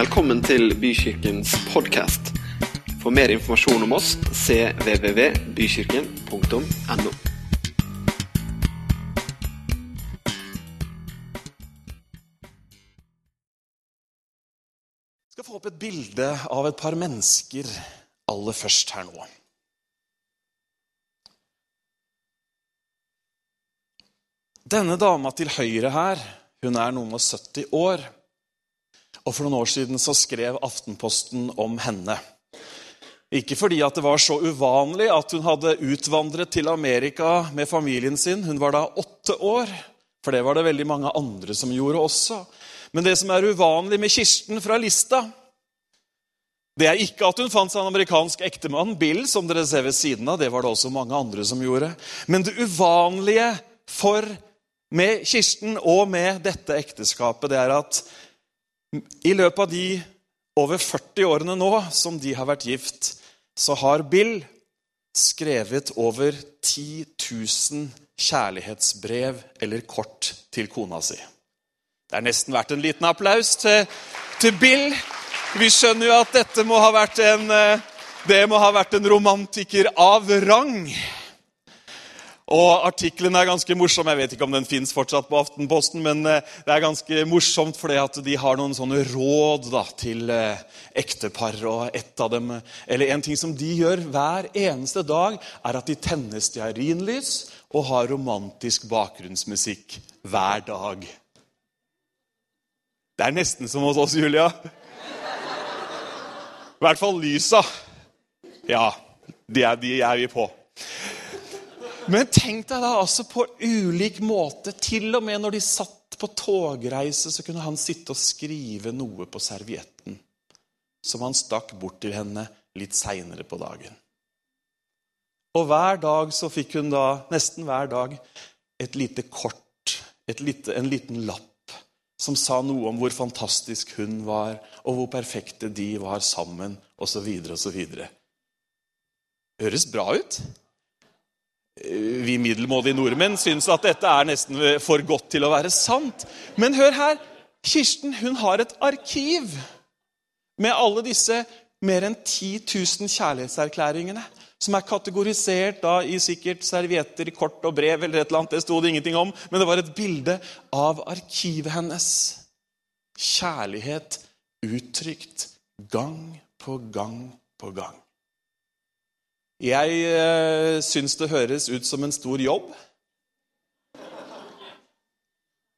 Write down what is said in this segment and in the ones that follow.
Velkommen til Bykirkens podkast. For mer informasjon om oss cvvvbykirken.no. Jeg skal få opp et bilde av et par mennesker aller først her nå. Denne dama til høyre her, hun er noen og 70 år. Og For noen år siden så skrev Aftenposten om henne. Ikke fordi at det var så uvanlig at hun hadde utvandret til Amerika med familien sin. Hun var da åtte år, for det var det veldig mange andre som gjorde også. Men det som er uvanlig med Kirsten fra Lista, det er ikke at hun fant seg en amerikansk ektemann, Bill, som dere ser ved siden av. Det var det også mange andre som gjorde. Men det uvanlige for med Kirsten og med dette ekteskapet, det er at i løpet av de over 40 årene nå som de har vært gift, så har Bill skrevet over 10 000 kjærlighetsbrev eller kort til kona si. Det er nesten verdt en liten applaus til, til Bill. Vi skjønner jo at dette må ha vært en, eh, det må ha vært en romantiker av rang. Og Artikkelen er ganske morsom. Jeg vet ikke om den fins fortsatt på Aftenposten, men eh, det er ganske morsomt fordi at de har noen sånne råd da, til eh, ektepar. og et av dem, eller En ting som de gjør hver eneste dag, er at de tenner stearinlys og har romantisk bakgrunnsmusikk hver dag. Det er nesten som hos oss, Julia. I hvert fall lysa. Ja, de er, de er vi på. Men tenk deg da altså på ulik måte. Til og med når de satt på togreise, så kunne han sitte og skrive noe på servietten som han stakk bort til henne litt seinere på dagen. Og hver dag så fikk hun da, nesten hver dag, et lite kort, et lite, en liten lapp som sa noe om hvor fantastisk hun var, og hvor perfekte de var sammen, osv., osv. Høres bra ut? Vi middelmådige nordmenn syns at dette er nesten for godt til å være sant. Men hør her. Kirsten hun har et arkiv med alle disse mer enn 10 000 kjærlighetserklæringene som er kategorisert da i sikkert servietter, kort og brev eller et eller annet. Det sto det ingenting om, men det var et bilde av arkivet hennes. Kjærlighet uttrykt gang på gang på gang. Jeg eh, syns det høres ut som en stor jobb.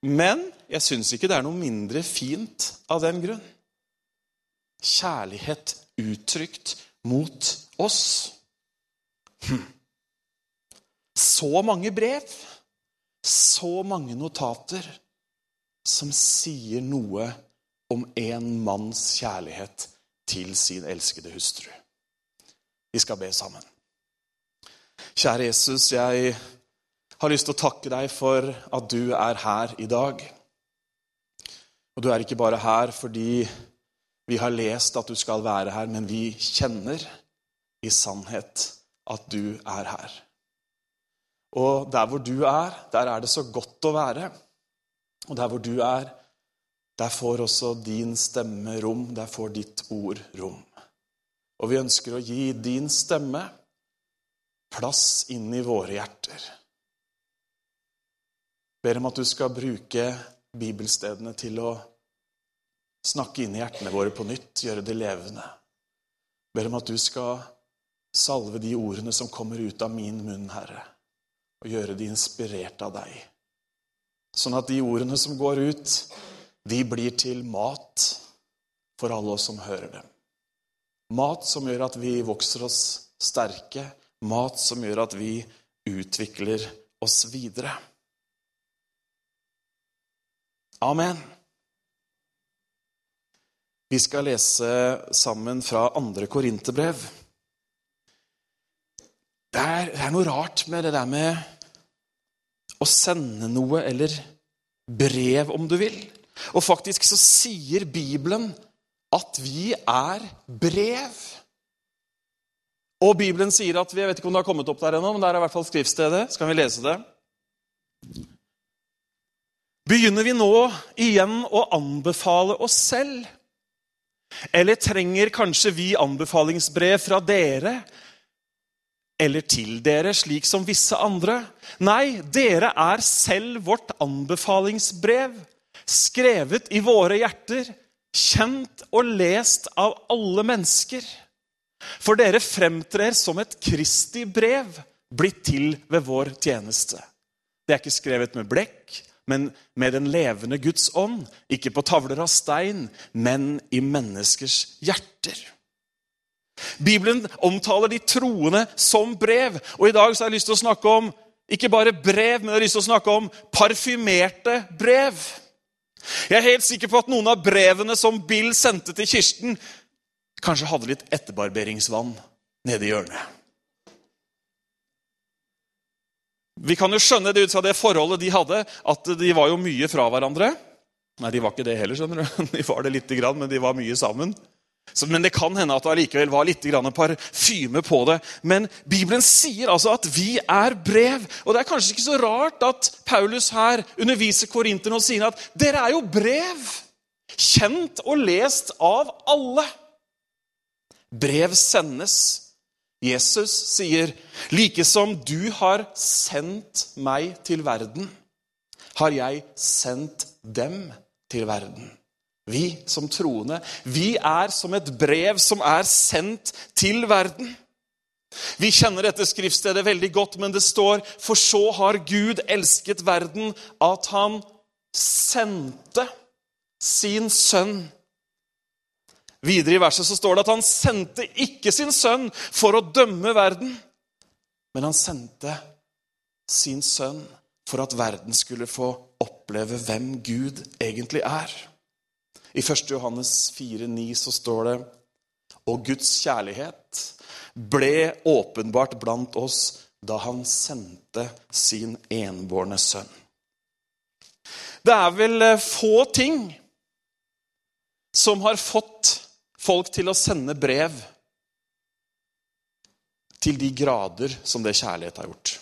Men jeg syns ikke det er noe mindre fint av den grunn. Kjærlighet uttrykt mot oss. Hm. Så mange brev, så mange notater, som sier noe om en manns kjærlighet til sin elskede hustru. Vi skal be sammen. Kjære Jesus, jeg har lyst til å takke deg for at du er her i dag. Og du er ikke bare her fordi vi har lest at du skal være her, men vi kjenner i sannhet at du er her. Og der hvor du er, der er det så godt å være. Og der hvor du er, der får også din stemme rom, der får ditt ord rom. Og vi ønsker å gi din stemme plass inn i våre hjerter. Ber om at du skal bruke bibelstedene til å snakke inn i hjertene våre på nytt, gjøre det levende. Ber om at du skal salve de ordene som kommer ut av min munn, Herre, og gjøre de inspirert av deg. Sånn at de ordene som går ut, de blir til mat for alle oss som hører dem. Mat som gjør at vi vokser oss sterke. Mat som gjør at vi utvikler oss videre. Amen. Vi skal lese sammen fra andre korinterbrev. Det det er noe rart med det der med å sende noe, eller brev, om du vil. Og faktisk så sier Bibelen at vi er brev. Og Bibelen sier at vi, Jeg vet ikke om det har kommet opp der ennå, men det er i hvert fall skriftstedet. kan vi lese det? Begynner vi nå igjen å anbefale oss selv? Eller trenger kanskje vi anbefalingsbrev fra dere? Eller til dere, slik som visse andre? Nei, dere er selv vårt anbefalingsbrev, skrevet i våre hjerter, kjent og lest av alle mennesker. For dere fremtrer som et Kristi brev, blitt til ved vår tjeneste. Det er ikke skrevet med blekk, men med den levende Guds ånd. Ikke på tavler av stein, men i menneskers hjerter. Bibelen omtaler de troende som brev. Og i dag så har jeg lyst til å snakke om ikke bare brev, men jeg har lyst til å snakke om parfymerte brev. Jeg er helt sikker på at noen av brevene som Bill sendte til Kirsten, kanskje hadde litt etterbarberingsvann nede i hjørnet. Vi kan jo skjønne det ut fra det forholdet de hadde, at de var jo mye fra hverandre. Nei, de var ikke det heller, skjønner du. De var det lite grann, men de var mye sammen. Så, men det kan hende at det allikevel var litt parfyme på det. Men Bibelen sier altså at vi er brev. Og det er kanskje ikke så rart at Paulus her underviser korinterne og sier at dere er jo brev. Kjent og lest av alle. Brev sendes. Jesus sier, 'Like som du har sendt meg til verden, har jeg sendt dem til verden'. Vi som troende, vi er som et brev som er sendt til verden. Vi kjenner dette skriftstedet veldig godt, men det står For så har Gud elsket verden at han sendte sin sønn Videre i verset så står det at han sendte ikke sin sønn for å dømme verden, men han sendte sin sønn for at verden skulle få oppleve hvem Gud egentlig er. I 1. Johannes 4,9 så står det Og Guds kjærlighet ble åpenbart blant oss da han sendte sin enbårne sønn. Det er vel eh, få ting som har fått folk til å sende brev til de grader som det kjærlighet har gjort.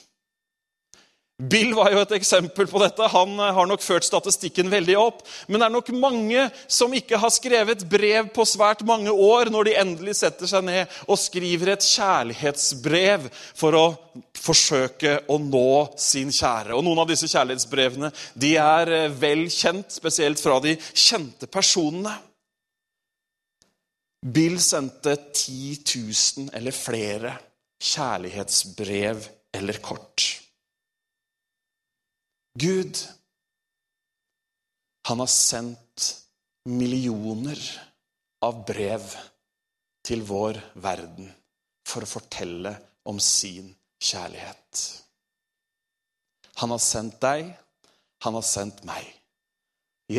Bill var jo et eksempel på dette. Han eh, har nok ført statistikken veldig opp. Men det er nok mange som ikke har skrevet brev på svært mange år, når de endelig setter seg ned og skriver et kjærlighetsbrev for å forsøke å nå sin kjære. Og Noen av disse kjærlighetsbrevene de er eh, vel kjent, spesielt fra de kjente personene. Bill sendte 10 000 eller flere kjærlighetsbrev eller kort. Gud, han har sendt millioner av brev til vår verden for å fortelle om sin kjærlighet. Han har sendt deg, han har sendt meg.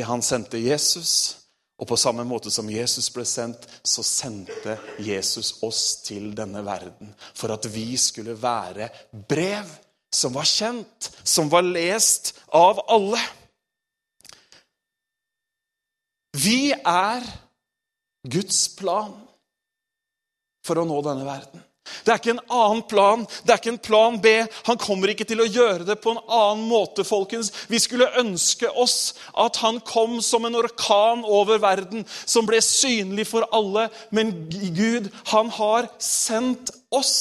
Han sendte Jesus, og på samme måte som Jesus ble sendt, så sendte Jesus oss til denne verden for at vi skulle være brev som var kjent, som var lest av alle. Vi er Guds plan for å nå denne verden. Det er ikke en annen plan. Det er ikke en plan B. Han kommer ikke til å gjøre det på en annen måte, folkens. Vi skulle ønske oss at han kom som en orkan over verden, som ble synlig for alle. Men Gud, han har sendt oss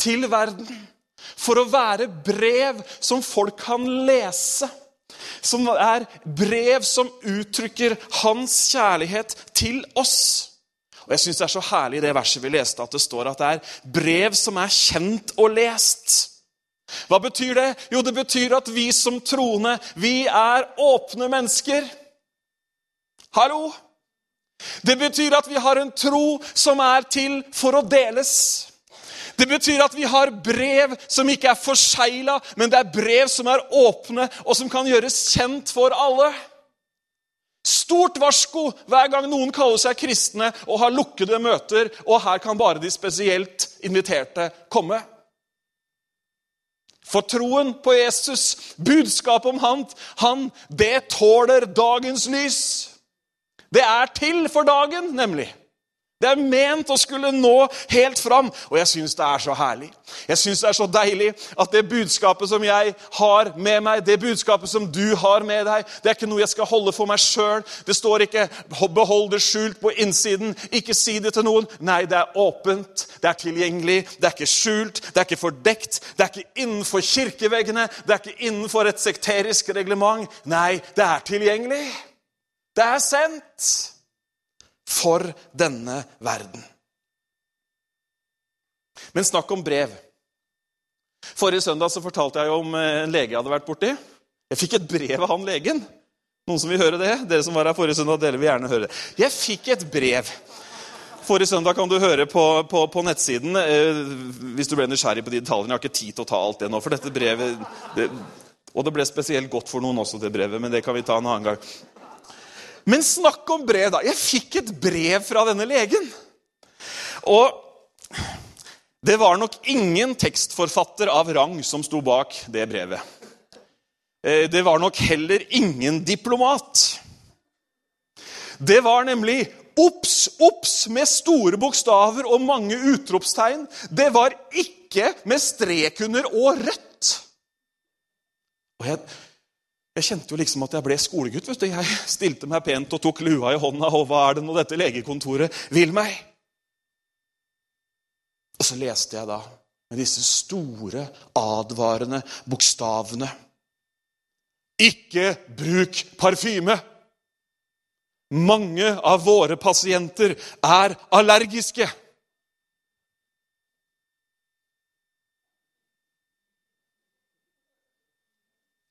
til verden for å være brev som folk kan lese. Som er brev som uttrykker hans kjærlighet til oss. Og jeg synes Det er så herlig i det verset vi leste, at det står at det er brev som er kjent og lest. Hva betyr det? Jo, det betyr at vi som troende, vi er åpne mennesker. Hallo? Det betyr at vi har en tro som er til for å deles. Det betyr at vi har brev som ikke er forsegla, men det er brev som er åpne, og som kan gjøres kjent for alle. Stort varsko hver gang noen kaller seg kristne og har lukkede møter, og her kan bare de spesielt inviterte komme. For troen på Jesus, budskapet om han, han, det tåler dagens lys. Det er til for dagen, nemlig. Det er ment å skulle nå helt fram. Og jeg syns det er så herlig. Jeg syns det er så deilig at det budskapet som jeg har med meg, det budskapet som du har med deg, det er ikke noe jeg skal holde for meg sjøl. Det står ikke 'behold det skjult på innsiden'. Ikke si det til noen. Nei, det er åpent, det er tilgjengelig, det er ikke skjult, det er ikke fordekt. Det er ikke innenfor kirkeveggene, det er ikke innenfor et sekterisk reglement. Nei, det er tilgjengelig. Det er sendt for denne verden. Men snakk om brev. Forrige søndag så fortalte jeg om en lege jeg hadde vært borti. Jeg fikk et brev av han legen. Noen som vil høre det? Dere som var her forrige søndag, dere vil gjerne høre det. Jeg fikk et brev. Forrige søndag kan du høre på, på, på nettsiden eh, hvis du ble nysgjerrig på de detaljene. Jeg har ikke tid til å ta alt det nå, for dette brevet det, Og det ble spesielt godt for noen også, det brevet, men det kan vi ta en annen gang. Men snakk om brev, da. Jeg fikk et brev fra denne legen. Og det var nok ingen tekstforfatter av rang som sto bak det brevet. Eh, det var nok heller ingen diplomat. Det var nemlig obs, obs med store bokstaver og mange utropstegn. Det var ikke med strek under og rødt. Og jeg jeg kjente jo liksom at jeg ble skolegutt. vet du. Jeg stilte meg pent og tok lua i hånda. Og hva er det nå dette legekontoret vil meg? Og så leste jeg da med disse store, advarende bokstavene. Ikke bruk parfyme! Mange av våre pasienter er allergiske.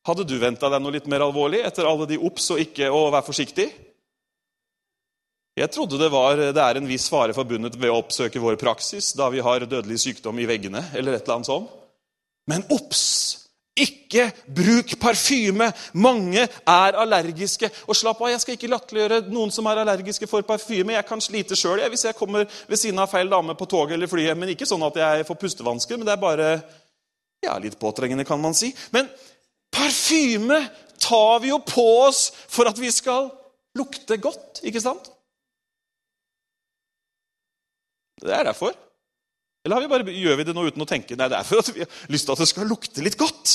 Hadde du venta deg noe litt mer alvorlig etter alle de obs og ikke å være forsiktig? Jeg trodde det, var, det er en viss fare forbundet ved å oppsøke vår praksis da vi har dødelig sykdom i veggene. eller et eller annet sånt. Men obs! Ikke bruk parfyme! Mange er allergiske. Og slapp av, Jeg skal ikke latterliggjøre noen som er allergiske for parfyme. Jeg kan slite sjøl hvis jeg kommer ved siden av feil dame på toget eller flyet. Men ikke sånn at jeg får pustevansker. Men det er bare ja, litt påtrengende, kan man si. Men Parfyme tar vi jo på oss for at vi skal lukte godt, ikke sant? Det er derfor. Eller vi bare, gjør vi det nå uten å tenke? Nei, det er for at vi har lyst til at det skal lukte litt godt.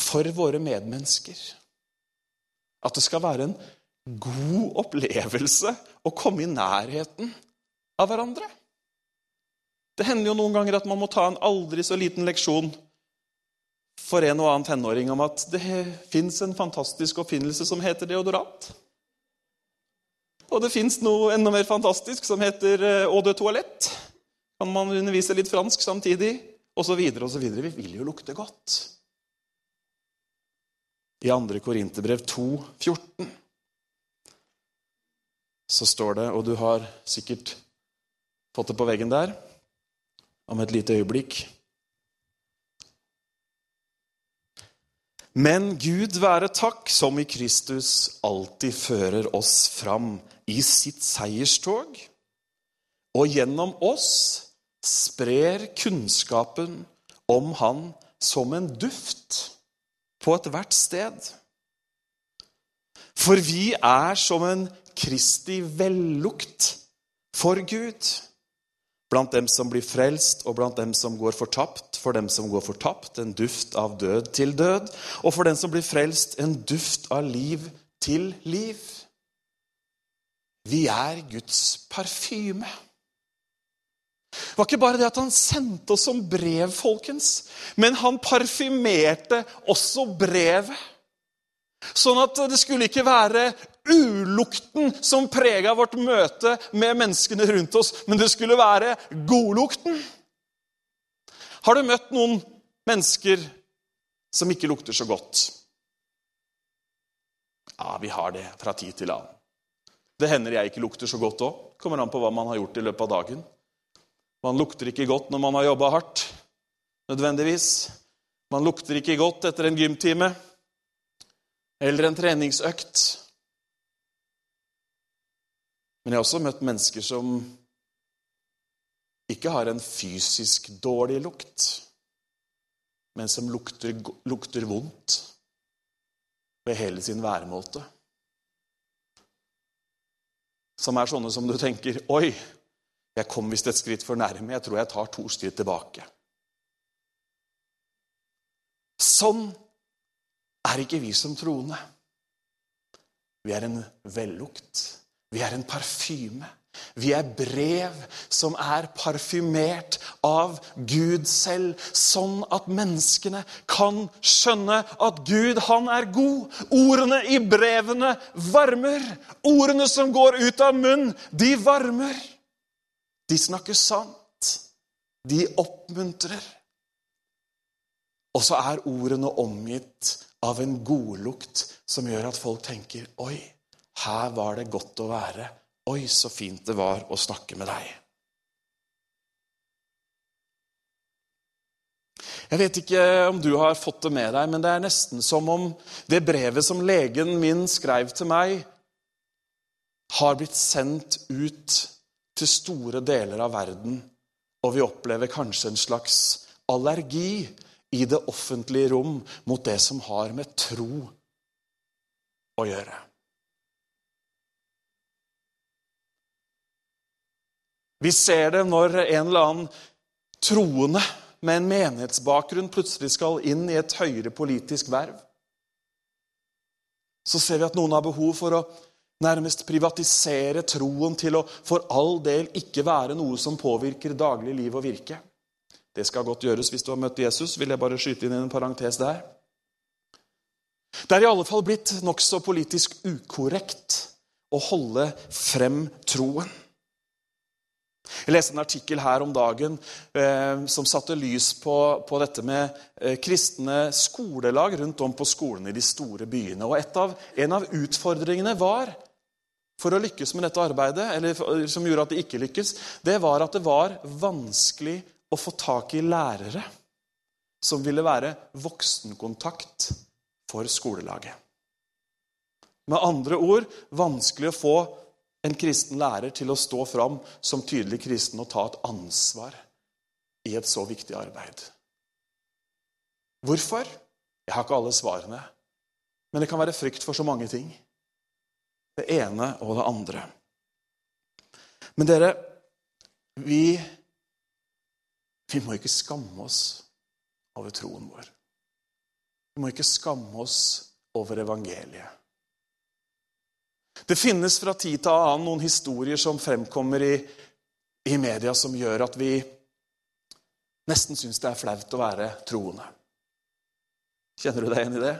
For våre medmennesker. At det skal være en god opplevelse å komme i nærheten av hverandre. Det hender jo noen ganger at man må ta en aldri så liten leksjon for en og annen tenåring om at det fins en fantastisk oppfinnelse som heter deodorant. Og det fins noe enda mer fantastisk som heter eh, eau de toalett. Kan man undervise litt fransk samtidig? Og så videre og så videre. Vi vil jo lukte godt. I 2. Korinterbrev 2, 14 så står det, og du har sikkert fått det på veggen der om et lite øyeblikk Men Gud være takk, som i Kristus alltid fører oss fram i sitt seierstog, og gjennom oss sprer kunnskapen om Han som en duft på ethvert sted. For vi er som en Kristi vellukt for Gud blant dem som blir frelst, og blant dem som går fortapt. For dem som går fortapt, en duft av død til død. Og for dem som blir frelst, en duft av liv til liv. Vi er Guds parfyme. Det var ikke bare det at han sendte oss som brev, folkens, men han parfymerte også brevet. Sånn at det skulle ikke være ulukten som prega vårt møte med menneskene rundt oss, men det skulle være godlukten. Har du møtt noen mennesker som ikke lukter så godt? Ja, vi har det fra tid til annen. Det hender jeg ikke lukter så godt òg. Kommer an på hva man har gjort i løpet av dagen. Man lukter ikke godt når man har jobba hardt, nødvendigvis. Man lukter ikke godt etter en gymtime eller en treningsøkt. Men jeg har også møtt mennesker som ikke har en fysisk dårlig lukt, men som lukter, lukter vondt ved hele sin væremåte. som er sånne som du tenker Oi, jeg kom visst et skritt for nærme. Jeg tror jeg tar to skritt tilbake. Sånn er ikke vi som troende. Vi er en vellukt. Vi er en parfyme. Vi er brev som er parfymert av Gud selv, sånn at menneskene kan skjønne at Gud, han er god. Ordene i brevene varmer. Ordene som går ut av munn, de varmer. De snakker sant. De oppmuntrer. Og så er ordene omgitt av en godlukt som gjør at folk tenker Oi, her var det godt å være. Oi, så fint det var å snakke med deg. Jeg vet ikke om du har fått det med deg, men det er nesten som om det brevet som legen min skrev til meg, har blitt sendt ut til store deler av verden, og vi opplever kanskje en slags allergi i det offentlige rom mot det som har med tro å gjøre. Vi ser det når en eller annen troende med en menighetsbakgrunn plutselig skal inn i et høyere politisk verv. Så ser vi at noen har behov for å nærmest privatisere troen til å for all del ikke være noe som påvirker daglig liv og virke. Det skal godt gjøres hvis du har møtt Jesus. vil jeg bare skyte inn en parentes der. Det er i alle fall blitt nokså politisk ukorrekt å holde frem troen. Jeg leste en artikkel her om dagen eh, som satte lys på, på dette med eh, kristne skolelag rundt om på skolene i de store byene. Og av, En av utfordringene var for å lykkes med dette arbeidet, eller som gjorde at det ikke lykkes, det var at det var vanskelig å få tak i lærere som ville være voksenkontakt for skolelaget. Med andre ord vanskelig å få en kristen lærer til å stå fram som tydelig kristen og ta et ansvar i et så viktig arbeid. Hvorfor? Jeg har ikke alle svarene. Men det kan være frykt for så mange ting. Det ene og det andre. Men dere, vi vi må ikke skamme oss over troen vår. Vi må ikke skamme oss over evangeliet. Det finnes fra tid til annen noen historier som fremkommer i, i media, som gjør at vi nesten syns det er flaut å være troende. Kjenner du deg igjen i det?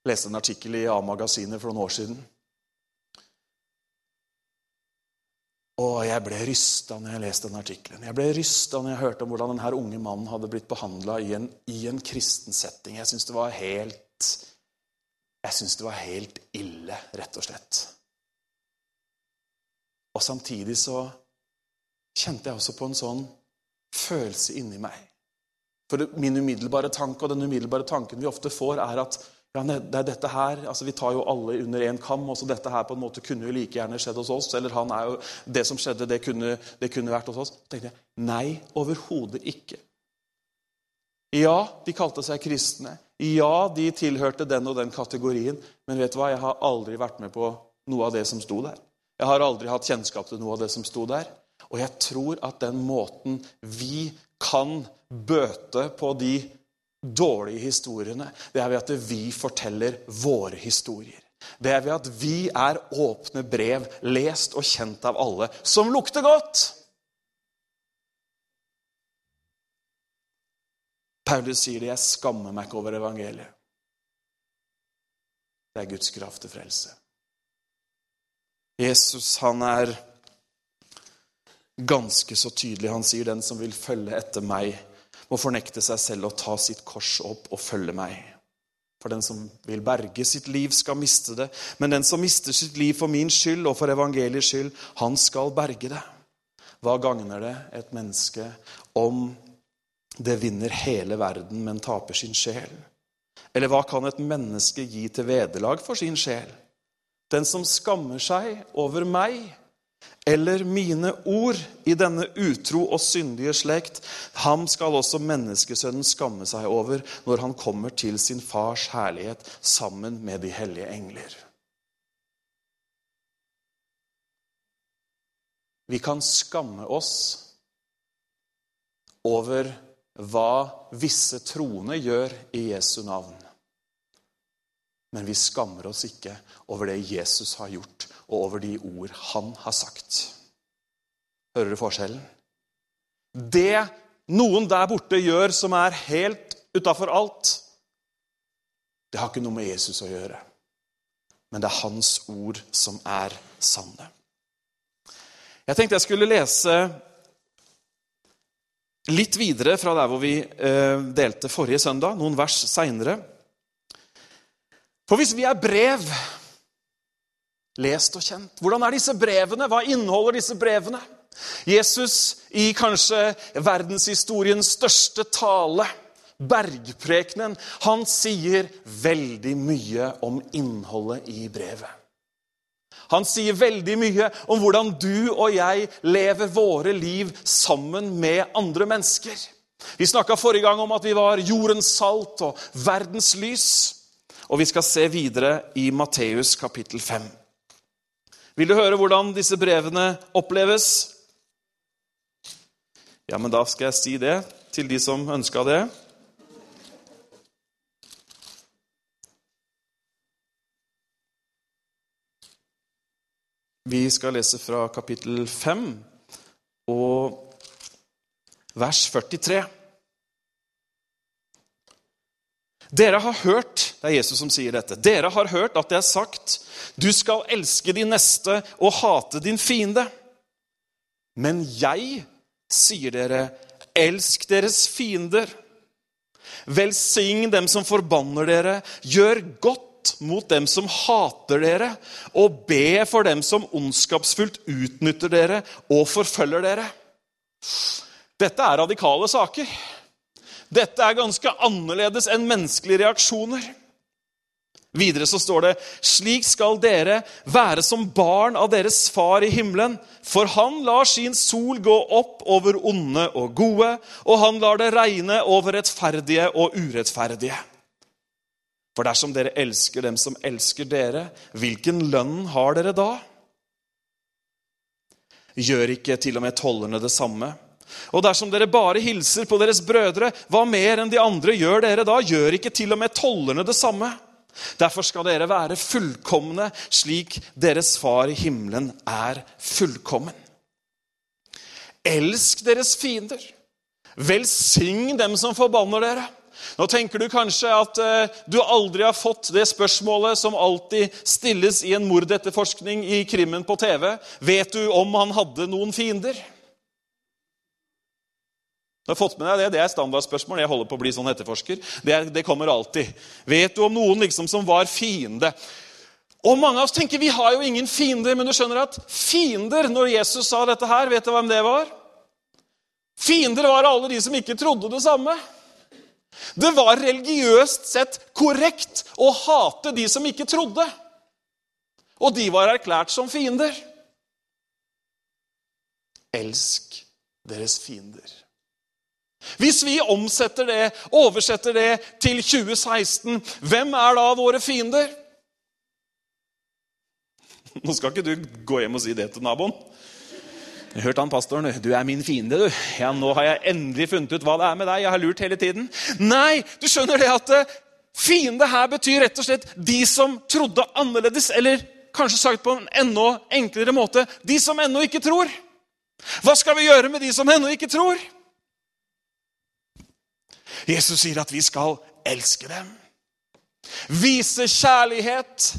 Jeg leste en artikkel i A-magasinet for noen år siden. Og jeg ble rysta når jeg leste den artikkelen. Jeg ble rysta når jeg hørte om hvordan denne unge mannen hadde blitt behandla i, i, en kristen setting. Jeg syns det var helt Jeg syns det var helt ille, rett og slett. Og samtidig så kjente jeg også på en sånn følelse inni meg. For min umiddelbare tanke, og den umiddelbare tanken vi ofte får, er at ja, det er dette her, altså Vi tar jo alle under én kam. også Dette her på en måte kunne jo like gjerne skjedd hos oss. Eller han er jo, det som skjedde, det kunne, det kunne vært hos oss. Så tenkte jeg, Nei, overhodet ikke. Ja, de kalte seg kristne. Ja, de tilhørte den og den kategorien. Men vet du hva? jeg har aldri vært med på noe av det som sto der. Jeg har aldri hatt kjennskap til noe av det som sto der. Og jeg tror at den måten vi kan bøte på de dårlige historiene, det er ved at vi forteller våre historier. Det er ved at vi er åpne brev, lest og kjent av alle, som lukter godt. Paulus sier det, 'Jeg skammer meg ikke over evangeliet'. Det er Guds kraft til frelse. Jesus han er ganske så tydelig. Han sier, 'Den som vil følge etter meg' må fornekte seg selv og ta sitt kors opp og følge meg. For den som vil berge sitt liv, skal miste det. Men den som mister sitt liv for min skyld og for evangeliets skyld, han skal berge det. Hva gagner det et menneske om det vinner hele verden, men taper sin sjel? Eller hva kan et menneske gi til vederlag for sin sjel? Den som skammer seg over meg eller mine ord i denne utro og syndige slekt, ham skal også menneskesønnen skamme seg over når han kommer til sin fars herlighet sammen med de hellige engler. Vi kan skamme oss over hva visse troende gjør i Jesu navn. Men vi skammer oss ikke over det Jesus har gjort, og over de ord han har sagt. Hører du forskjellen? Det noen der borte gjør som er helt utafor alt, det har ikke noe med Jesus å gjøre. Men det er hans ord som er sanne. Jeg tenkte jeg skulle lese litt videre fra der hvor vi eh, delte forrige søndag, noen vers seinere. For hvis vi er brev, lest og kjent Hvordan er disse brevene? Hva inneholder disse brevene? Jesus i kanskje verdenshistoriens største tale, bergprekenen, han sier veldig mye om innholdet i brevet. Han sier veldig mye om hvordan du og jeg lever våre liv sammen med andre mennesker. Vi snakka forrige gang om at vi var jordens salt og verdens lys. Og vi skal se videre i Matteus kapittel 5. Vil du høre hvordan disse brevene oppleves? Ja, men da skal jeg si det til de som ønska det. Vi skal lese fra kapittel 5 og vers 43. Dere har hørt det er Jesus som sier dette. Dere har hørt at det er sagt, du skal elske din neste og hate din fiende. Men jeg sier dere, elsk deres fiender. Velsign dem som forbanner dere. Gjør godt mot dem som hater dere, og be for dem som ondskapsfullt utnytter dere og forfølger dere. Dette er radikale saker. Dette er ganske annerledes enn menneskelige reaksjoner. Videre så står det slik skal dere være som barn av deres far i himmelen, for han lar sin sol gå opp over onde og gode, og han lar det regne over rettferdige og urettferdige. For dersom dere elsker dem som elsker dere, hvilken lønn har dere da? Gjør ikke til og med tollerne det samme? Og dersom dere bare hilser på deres brødre, hva mer enn de andre gjør dere da? Gjør ikke til og med tollerne det samme? Derfor skal dere være fullkomne, slik deres far i himmelen er fullkommen. Elsk deres fiender. Velsign dem som forbanner dere. Nå tenker du kanskje at uh, du aldri har fått det spørsmålet som alltid stilles i en mordetterforskning i krimmen på TV. Vet du om han hadde noen fiender? Du har fått med deg Det det er standardspørsmål. Jeg holder på å bli sånn etterforsker. Det, det kommer alltid. Vet du om noen liksom som var fiende? Og Mange av oss tenker vi har jo ingen fiender, men du skjønner at fiender, når Jesus sa dette her, vet du hvem det var? Fiender var alle de som ikke trodde det samme. Det var religiøst sett korrekt å hate de som ikke trodde. Og de var erklært som fiender. Elsk deres fiender. Hvis vi omsetter det, oversetter det til 2016, hvem er da våre fiender? Nå skal ikke du gå hjem og si det til naboen. Jeg hørte han pastoren. 'Du er min fiende, du.' Ja, nå har jeg endelig funnet ut hva det er med deg. Jeg har lurt hele tiden. Nei, du skjønner det at eh, fiende her betyr rett og slett de som trodde annerledes. Eller kanskje sagt på en enda enklere måte de som ennå ikke tror. Hva skal vi gjøre med de som ennå ikke tror? Jesus sier at vi skal elske dem. Vise kjærlighet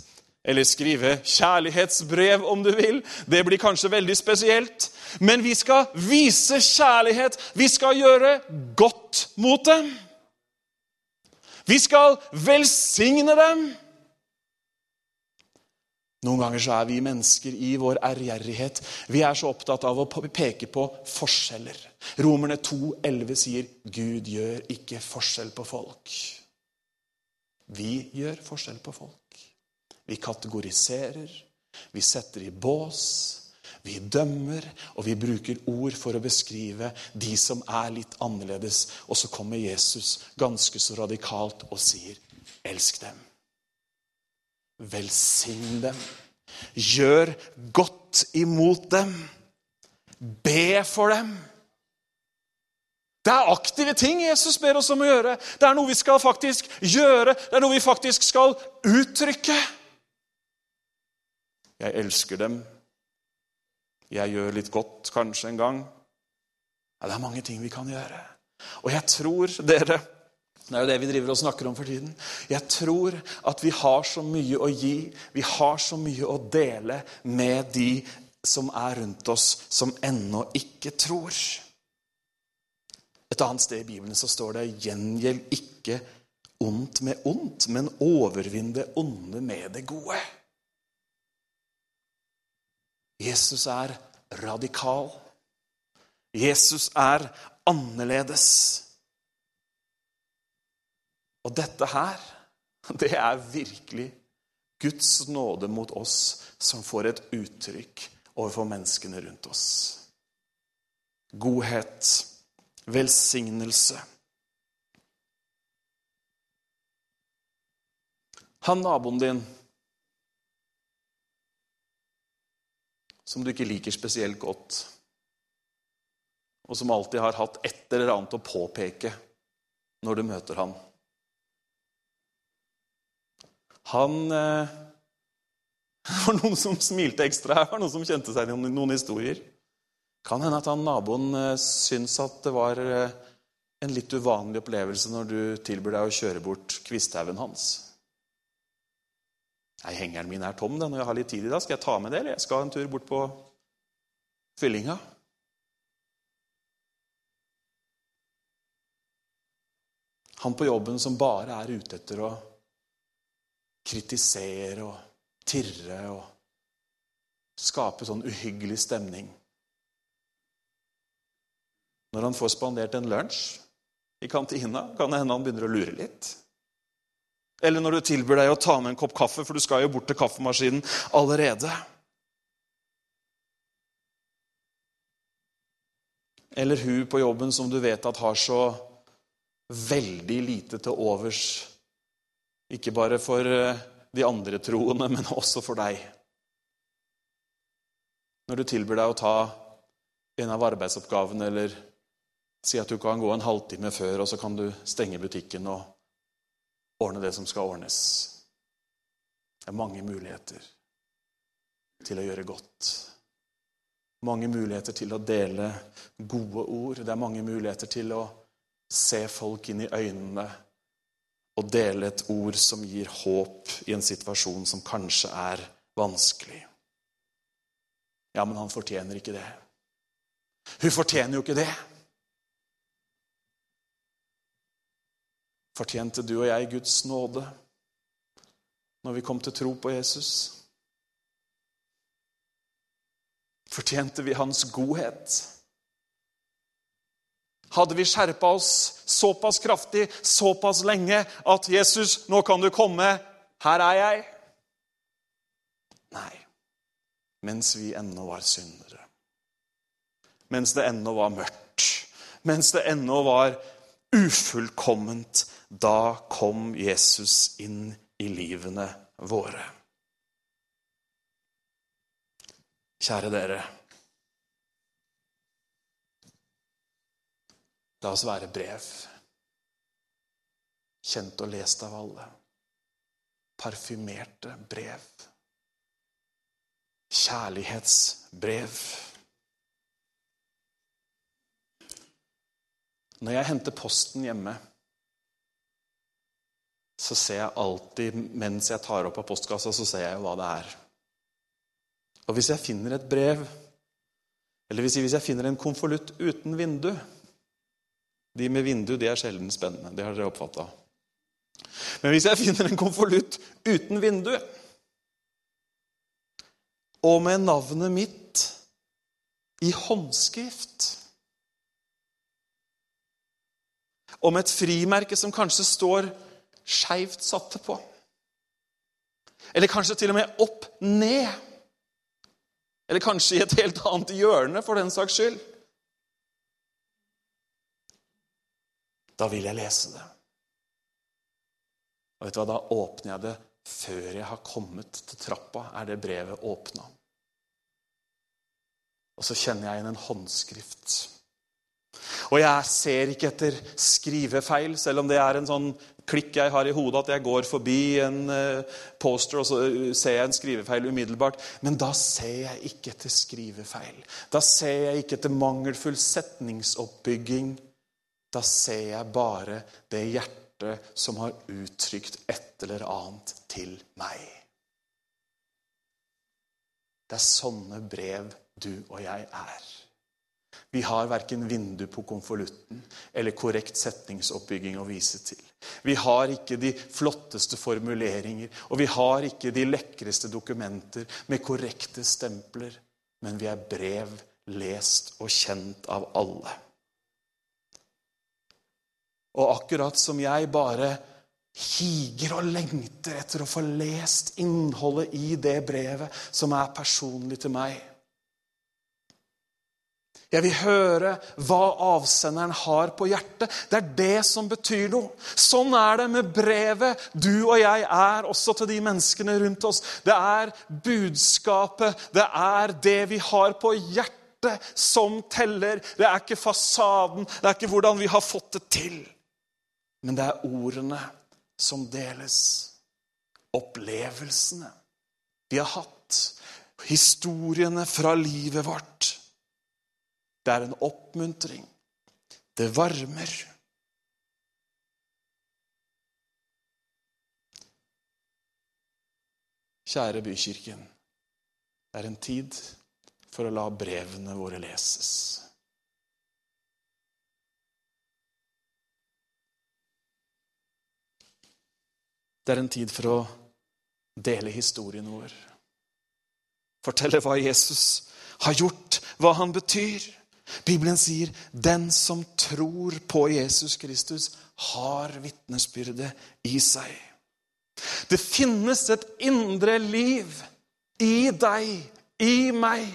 eller skrive kjærlighetsbrev, om du vil. Det blir kanskje veldig spesielt. Men vi skal vise kjærlighet. Vi skal gjøre godt mot dem. Vi skal velsigne dem. Noen ganger så er vi mennesker i vår ærgjerrighet Vi er så opptatt av å peke på forskjeller. Romerne 2,11 sier Gud gjør ikke forskjell på folk. Vi gjør forskjell på folk. Vi kategoriserer, vi setter i bås, vi dømmer, og vi bruker ord for å beskrive de som er litt annerledes. Og så kommer Jesus ganske så radikalt og sier, 'Elsk dem'. Velsign dem. Gjør godt imot dem. be for dem. Det er aktive ting Jesus ber oss om å gjøre. Det er noe vi skal faktisk gjøre. Det er noe vi faktisk skal uttrykke. Jeg elsker dem. Jeg gjør litt godt kanskje en gang. Ja, det er mange ting vi kan gjøre. Og jeg tror, dere Det er jo det vi driver og snakker om for tiden. Jeg tror at vi har så mye å gi, vi har så mye å dele med de som er rundt oss, som ennå ikke tror. Et annet sted i Bibelen så står det 'gjengjeld ikke ondt med ondt, men overvinn det onde med det gode'. Jesus er radikal. Jesus er annerledes. Og dette her, det er virkelig Guds nåde mot oss som får et uttrykk overfor menneskene rundt oss. Godhet, velsignelse. Han naboen din som du ikke liker spesielt godt, og som alltid har hatt et eller annet å påpeke når du møter han. Han eh, var noen som smilte ekstra her, var noen som kjente seg i noen historier. Kan hende at han naboen eh, syns at det var eh, en litt uvanlig opplevelse når du tilbyr deg å kjøre bort kvisthaugen hans. Nei, Hengeren min er tom. da, Når jeg har litt tid i dag, skal jeg ta med det? Eller jeg skal en tur bort på fyllinga. Han på jobben som bare er ute etter å kritisere og tirre og skape sånn uhyggelig stemning. Når han får spandert en lunsj i kantina, kan det hende han begynner å lure litt. Eller når du tilbyr deg å ta med en kopp kaffe, for du skal jo bort til kaffemaskinen allerede. Eller hun på jobben som du vet at har så veldig lite til overs. Ikke bare for eh, de andre troende, men også for deg. Når du tilbyr deg å ta en av arbeidsoppgavene eller si at du kan gå en halvtime før, og så kan du stenge butikken og ordne det som skal ordnes. Det er mange muligheter til å gjøre godt. Mange muligheter til å dele gode ord. Det er mange muligheter til å se folk inn i øynene og dele et ord som gir håp i en situasjon som kanskje er vanskelig. Ja, men han fortjener ikke det. Hun fortjener jo ikke det. Fortjente du og jeg Guds nåde når vi kom til tro på Jesus? Fortjente vi hans godhet? Hadde vi skjerpa oss såpass kraftig, såpass lenge, at 'Jesus, nå kan du komme. Her er jeg'? Nei. Mens vi ennå var syndere. Mens det ennå var mørkt. Mens det ennå var ufullkomment, da kom Jesus inn i livene våre. Kjære dere. La oss være brev. Kjent og lest av alle. Parfymerte brev. Kjærlighetsbrev. Når jeg henter posten hjemme så ser jeg alltid, mens jeg tar opp av postkassa, så ser jeg jo hva det er. Og hvis jeg finner et brev, eller hvis jeg finner en konvolutt uten vindu De med vindu de er sjelden spennende. Det har dere oppfatta. Men hvis jeg finner en konvolutt uten vindu, og med navnet mitt i håndskrift Med et frimerke som kanskje står skeivt satte på. Eller kanskje til og med opp ned. Eller kanskje i et helt annet hjørne, for den saks skyld. Da vil jeg lese det. Og vet du hva, Da åpner jeg det før jeg har kommet til trappa, er det brevet åpna. Og så kjenner jeg igjen en håndskrift. Og jeg ser ikke etter skrivefeil, selv om det er en sånn klikk jeg har i hodet, at jeg går forbi en eh, poster og så ser jeg en skrivefeil umiddelbart. Men da ser jeg ikke etter skrivefeil. Da ser jeg ikke etter mangelfull setningsoppbygging. Da ser jeg bare det hjertet som har uttrykt et eller annet til meg. Det er sånne brev du og jeg er. Vi har verken vindu på konvolutten eller korrekt setningsoppbygging å vise til. Vi har ikke de flotteste formuleringer, og vi har ikke de lekreste dokumenter med korrekte stempler, men vi er brev lest og kjent av alle. Og akkurat som jeg bare higer og lengter etter å få lest innholdet i det brevet som er personlig til meg, jeg vil høre hva avsenderen har på hjertet. Det er det som betyr noe. Sånn er det med brevet du og jeg er også til de menneskene rundt oss. Det er budskapet, det er det vi har på hjertet, som teller. Det er ikke fasaden, det er ikke hvordan vi har fått det til. Men det er ordene som deles. Opplevelsene vi har hatt. Historiene fra livet vårt. Det er en oppmuntring. Det varmer. Kjære Bykirken. Det er en tid for å la brevene våre leses. Det er en tid for å dele historien vår. Fortelle hva Jesus har gjort, hva han betyr. Bibelen sier 'den som tror på Jesus Kristus, har vitnesbyrdet i seg'. Det finnes et indre liv i deg, i meg,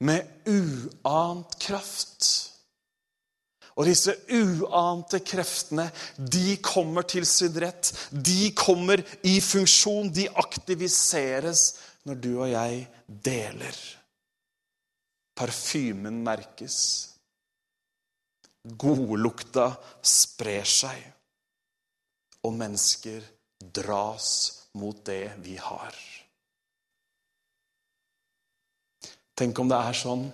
med uant kraft. Og disse uante kreftene, de kommer til sin rett. De kommer i funksjon. De aktiviseres når du og jeg deler. Parfymen merkes. Godlukta sprer seg. Og mennesker dras mot det vi har. Tenk om det er sånn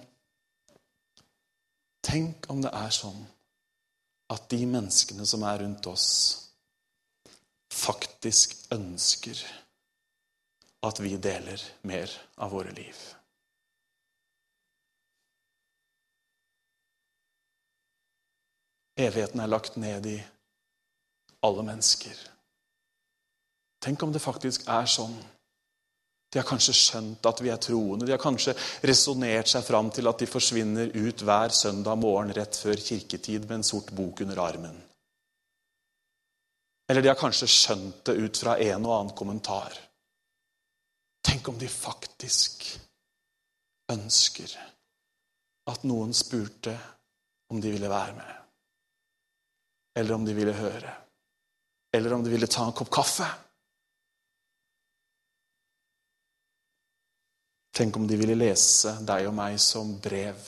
Tenk om det er sånn at de menneskene som er rundt oss, faktisk ønsker at vi deler mer av våre liv. Evigheten er lagt ned i alle mennesker. Tenk om det faktisk er sånn. De har kanskje skjønt at vi er troende. De har kanskje resonnert seg fram til at de forsvinner ut hver søndag morgen rett før kirketid med en sort bok under armen. Eller de har kanskje skjønt det ut fra en og annen kommentar. Tenk om de faktisk ønsker at noen spurte om de ville være med eller om de ville høre, eller om de ville ta en kopp kaffe. Tenk om de ville lese deg og meg som brev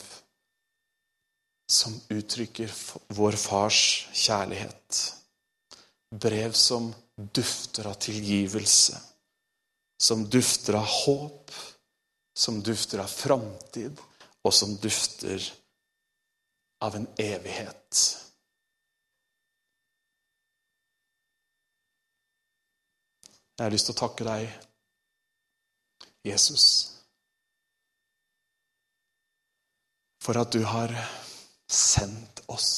som uttrykker vår fars kjærlighet. Brev som dufter av tilgivelse, som dufter av håp, som dufter av framtid, og som dufter av en evighet. Jeg har lyst til å takke deg, Jesus, for at du har sendt oss.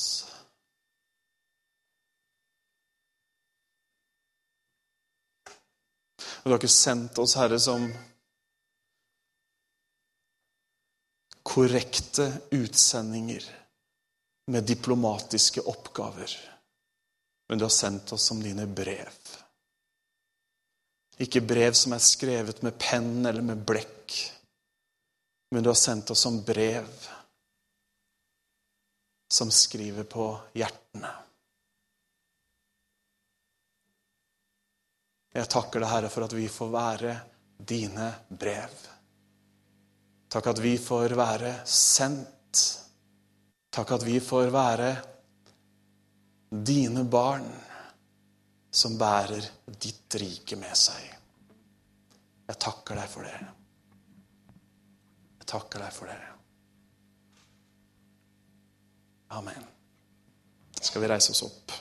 Og du har ikke sendt oss, Herre, som korrekte utsendinger med diplomatiske oppgaver. Men du har sendt oss som dine brev. Ikke brev som er skrevet med penn eller med blekk, men du har sendt oss som brev som skriver på hjertene. Jeg takker deg, Herre, for at vi får være dine brev. Takk at vi får være sendt. Takk at vi får være dine barn som bærer ditt rike med seg. Jeg takker deg for det. Jeg takker deg for det. Amen. Skal vi reise oss opp?